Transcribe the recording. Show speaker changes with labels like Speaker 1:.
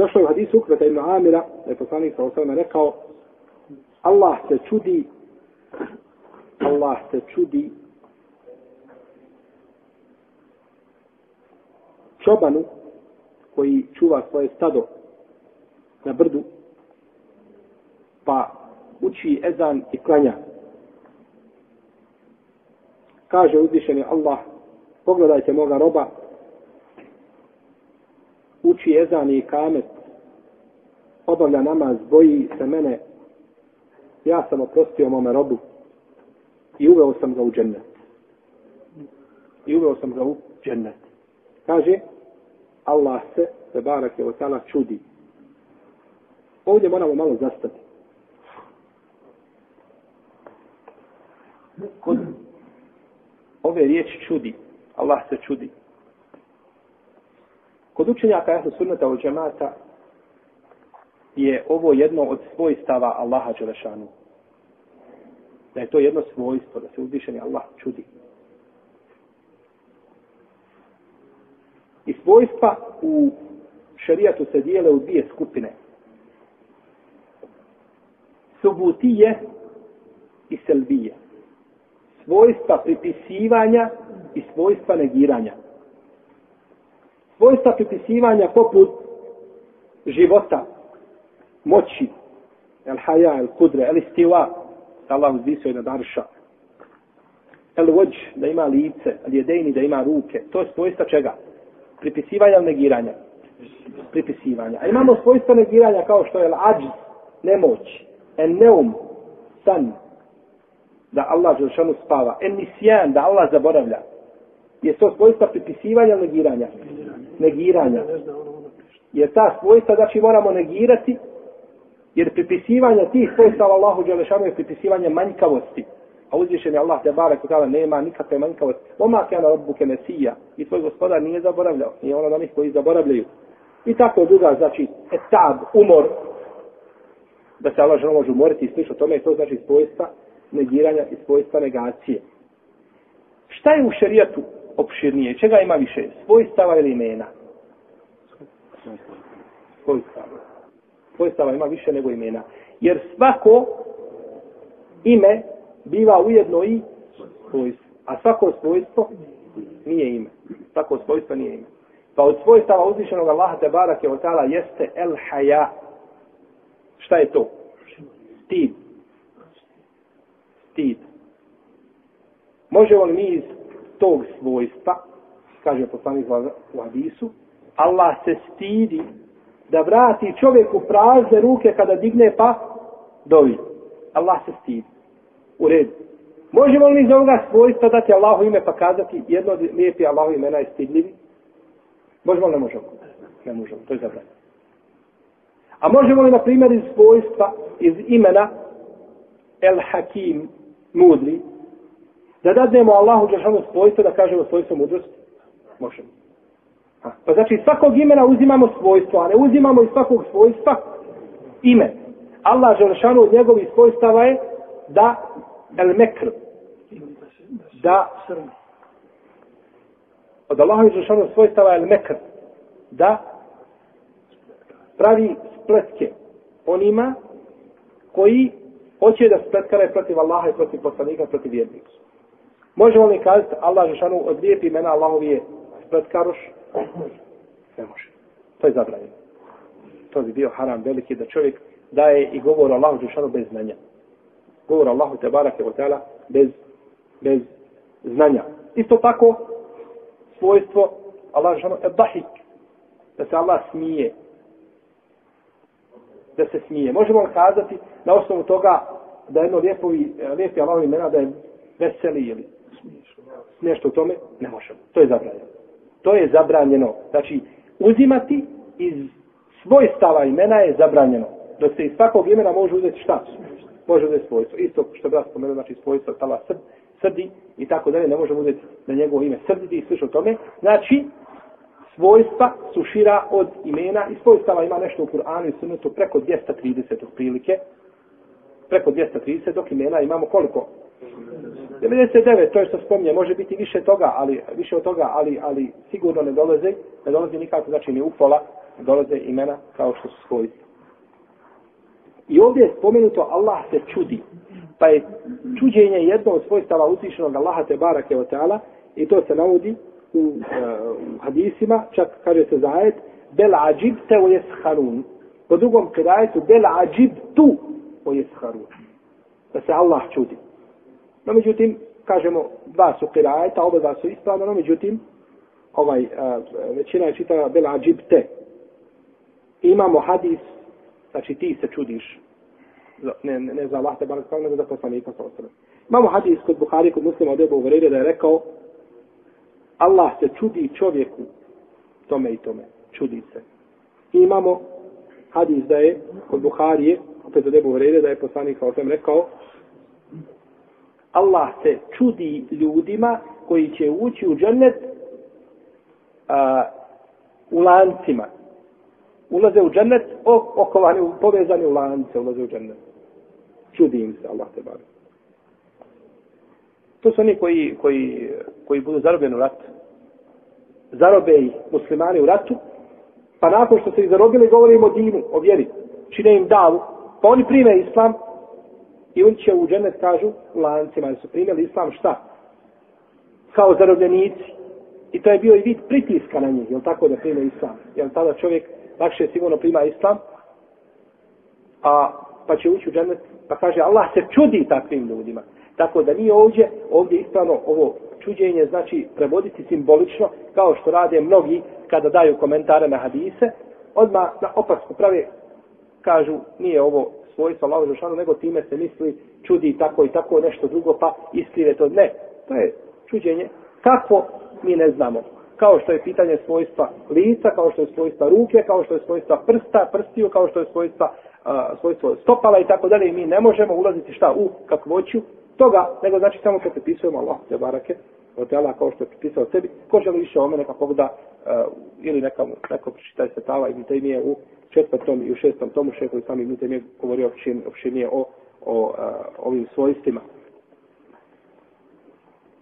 Speaker 1: došlo je u hadisu Ukveta ibn Amira, da je poslanik sa osvrame rekao, Allah se čudi, Allah se čudi čobanu koji čuva svoje stado na brdu, pa uči ezan i klanja. Kaže uzvišeni Allah, pogledajte moga roba, uči ezan i kamet, obavlja namaz, boji se mene, ja sam oprostio mome robu i uveo sam ga u džennet. I uveo sam ga u džennet. Kaže, Allah se, se barak je otala, čudi. Ovdje moramo malo zastati. Kod ove riječi čudi, Allah se čudi. Kod učenjaka Ehlu Sunnata u džemata je ovo jedno od svojstava Allaha Đelešanu. Da je to jedno svojstvo, da se uzvišeni Allah čudi. I svojstva u šarijatu se dijele u dvije skupine. Subutije i selbije. Svojstva pripisivanja i svojstva negiranja. Svojstva pripisivanja poput života, moći, el haja, el kudre, el istiva, Allah uzvisio je na darša, el vođ, da ima lice, el jedejni, da ima ruke, to je svojstva čega? Pripisivanja ili negiranja? Pripisivanja. A imamo svojstva negiranja kao što je el ađ, nemoć, en neum, san, da Allah Želšanu spava, en nisjan, da Allah zaboravlja. Je to svojstva pripisivanja ili negiranja? Negiranja. Jer ta svojstva, znači moramo negirati Jer pripisivanje tih svojstava Allahu Đelešanu je pripisivanje manjkavosti. A uzvišen je Allah te barek utala nema nikakve manjkavosti. Oma kana rabbuke nesija. I tvoj gospodar nije zaboravljao. Nije ono onih koji zaboravljaju. I tako druga, znači, etab, umor, da se Allah žena može umoriti i slično tome, to znači svojstva negiranja i svojstva negacije. Šta je u šerijatu opširnije? Čega ima više? Svojstava ili imena? Svojstava svojstava ima više nego imena. Jer svako ime biva ujedno i svojstvo. A svako svojstvo nije ime. Svako svojstvo nije ime. Pa od svojstava uzvišenog Allaha te barake od tala jeste el haja. Šta je to? Stid. Stid. Možemo li mi iz tog svojstva, kaže poslanik u hadisu, Allah se stidi da vrati čovjeku prazne ruke kada digne pa dovi. Allah se stidi. U redu. Možemo li iz ovoga svojstva dati Allahu ime pa kazati jedno od lijepi Allahu imena je stidljivi? Možemo li ne možemo? Ne možemo, to je zabranjeno. A možemo li na primjer iz svojstva, iz imena El Hakim, mudri, da dadnemo Allahu Đelšanu svojstvo da kažemo svojstvo mudrosti? Možemo. Pa znači svakog imena uzimamo svojstvo, a ne uzimamo iz svakog svojstva ime. Allah Đelšanu od njegovih svojstava je da el mekr, da od Allaha Đelšanu svojstava je el mekr, da pravi spletke onima koji hoće da spletkare protiv Allaha i protiv poslanika, protiv vjernika. Možemo li kazati Allah Žešanu od lijepi imena Allahovi je spletkaroš, Ne može. To je zabranjeno. To bi bio haram veliki da čovjek daje i govor Allahu Žešanu bez znanja. Govor Allahu te barake o bez, bez znanja. Isto tako svojstvo Allah Žešanu je dahik. Da se Allah smije. Da se smije. Možemo kazati na osnovu toga da jedno lijepo, lijepi Allah imena da je veseli ili nešto u tome, ne možemo. To je zabranjeno. To je zabranjeno. Znači, uzimati iz svojstava imena je zabranjeno. Dok se iz svakog imena može uzeti šta? Može uzeti svojstvo. Isto što bi ja spomenuo, znači svojstvo tala srd, srdi i tako dalje, ne možemo uzeti na njegovo ime srditi i slično tome. Znači, svojstva su šira od imena i svojstava ima nešto u Kur'anu i sunetu preko 230 prilike. Preko 230, dok imena imamo koliko? 99, to je što spominje, može biti više toga, ali više od toga, ali ali sigurno ne dolaze, ne dolazi nikako, znači ni upola dolaze imena kao što su svojstva. I ovdje je spomenuto Allah se čudi. Pa je čuđenje jedno od svojstava uzvišenog Allaha te barake o teala i to se navodi u, uh, u hadisima, čak kaže se zajet, bel ađib te o jesharun. Po drugom kredajetu, bel ađib tu o jesharun. Da se Allah čudi. No međutim, kažemo, dva su kirajeta, oba dva su ispravno, no međutim, ovaj, a, većina je čitala bel ađib te. Imamo hadis, znači ti se čudiš, ne, ne, ne za Allah te barak kao, nego za poslanika sa osrem. Imamo hadis kod Buhari, kod muslima od Ebu Uverire, da je rekao, Allah se čudi čovjeku tome i tome. Čudi se. I imamo hadis da je kod Buharije, opet od Ebu Uverire, da je poslanik sa osrem rekao, Allah se čudi ljudima koji će ući u džennet a, u lancima. Ulaze u džennet, okovani, povezani u lance, ulaze u džennet. Čudi im se, Allah te bar. To su oni koji, koji, koji budu zarobljeni u ratu. Zarobe i muslimani u ratu, pa nakon što se ih zarobili, govorimo o dinu, o vjeri. Čine im davu, pa oni prime islam, I on će u džennet kažu u lancima, jer su primjeli islam šta? Kao zarobljenici. I to je bio i vid pritiska na njih, jel tako da prime islam? Jel tada čovjek lakše sigurno prima islam, a pa će ući u džennet, pa kaže Allah se čudi takvim ljudima. Tako da nije ovdje, ovdje ispravno ovo čuđenje znači prevoditi simbolično, kao što rade mnogi kada daju komentare na hadise, odmah na opasku prave, kažu nije ovo svojstva Allahu Žešanu, nego time se misli čudi tako i tako nešto drugo, pa iskrive to. Ne, to je čuđenje. Kako, mi ne znamo. Kao što je pitanje svojstva lica, kao što je svojstva ruke, kao što je svojstva prsta, prstiju, kao što je svojstva, svojstvo stopala i tako dalje. I mi ne možemo ulaziti šta u kakvoću toga, nego znači samo kad pripisujemo Allah te barake, od Allah kao što je pisao sebi, ko želi više o mene, neka pogleda uh, ili neka, neko pročitaj se tava i mi je u četvrtom i u šestom tomu šeho i sami mi te govorio opširnije o, o, o ovim svojstvima.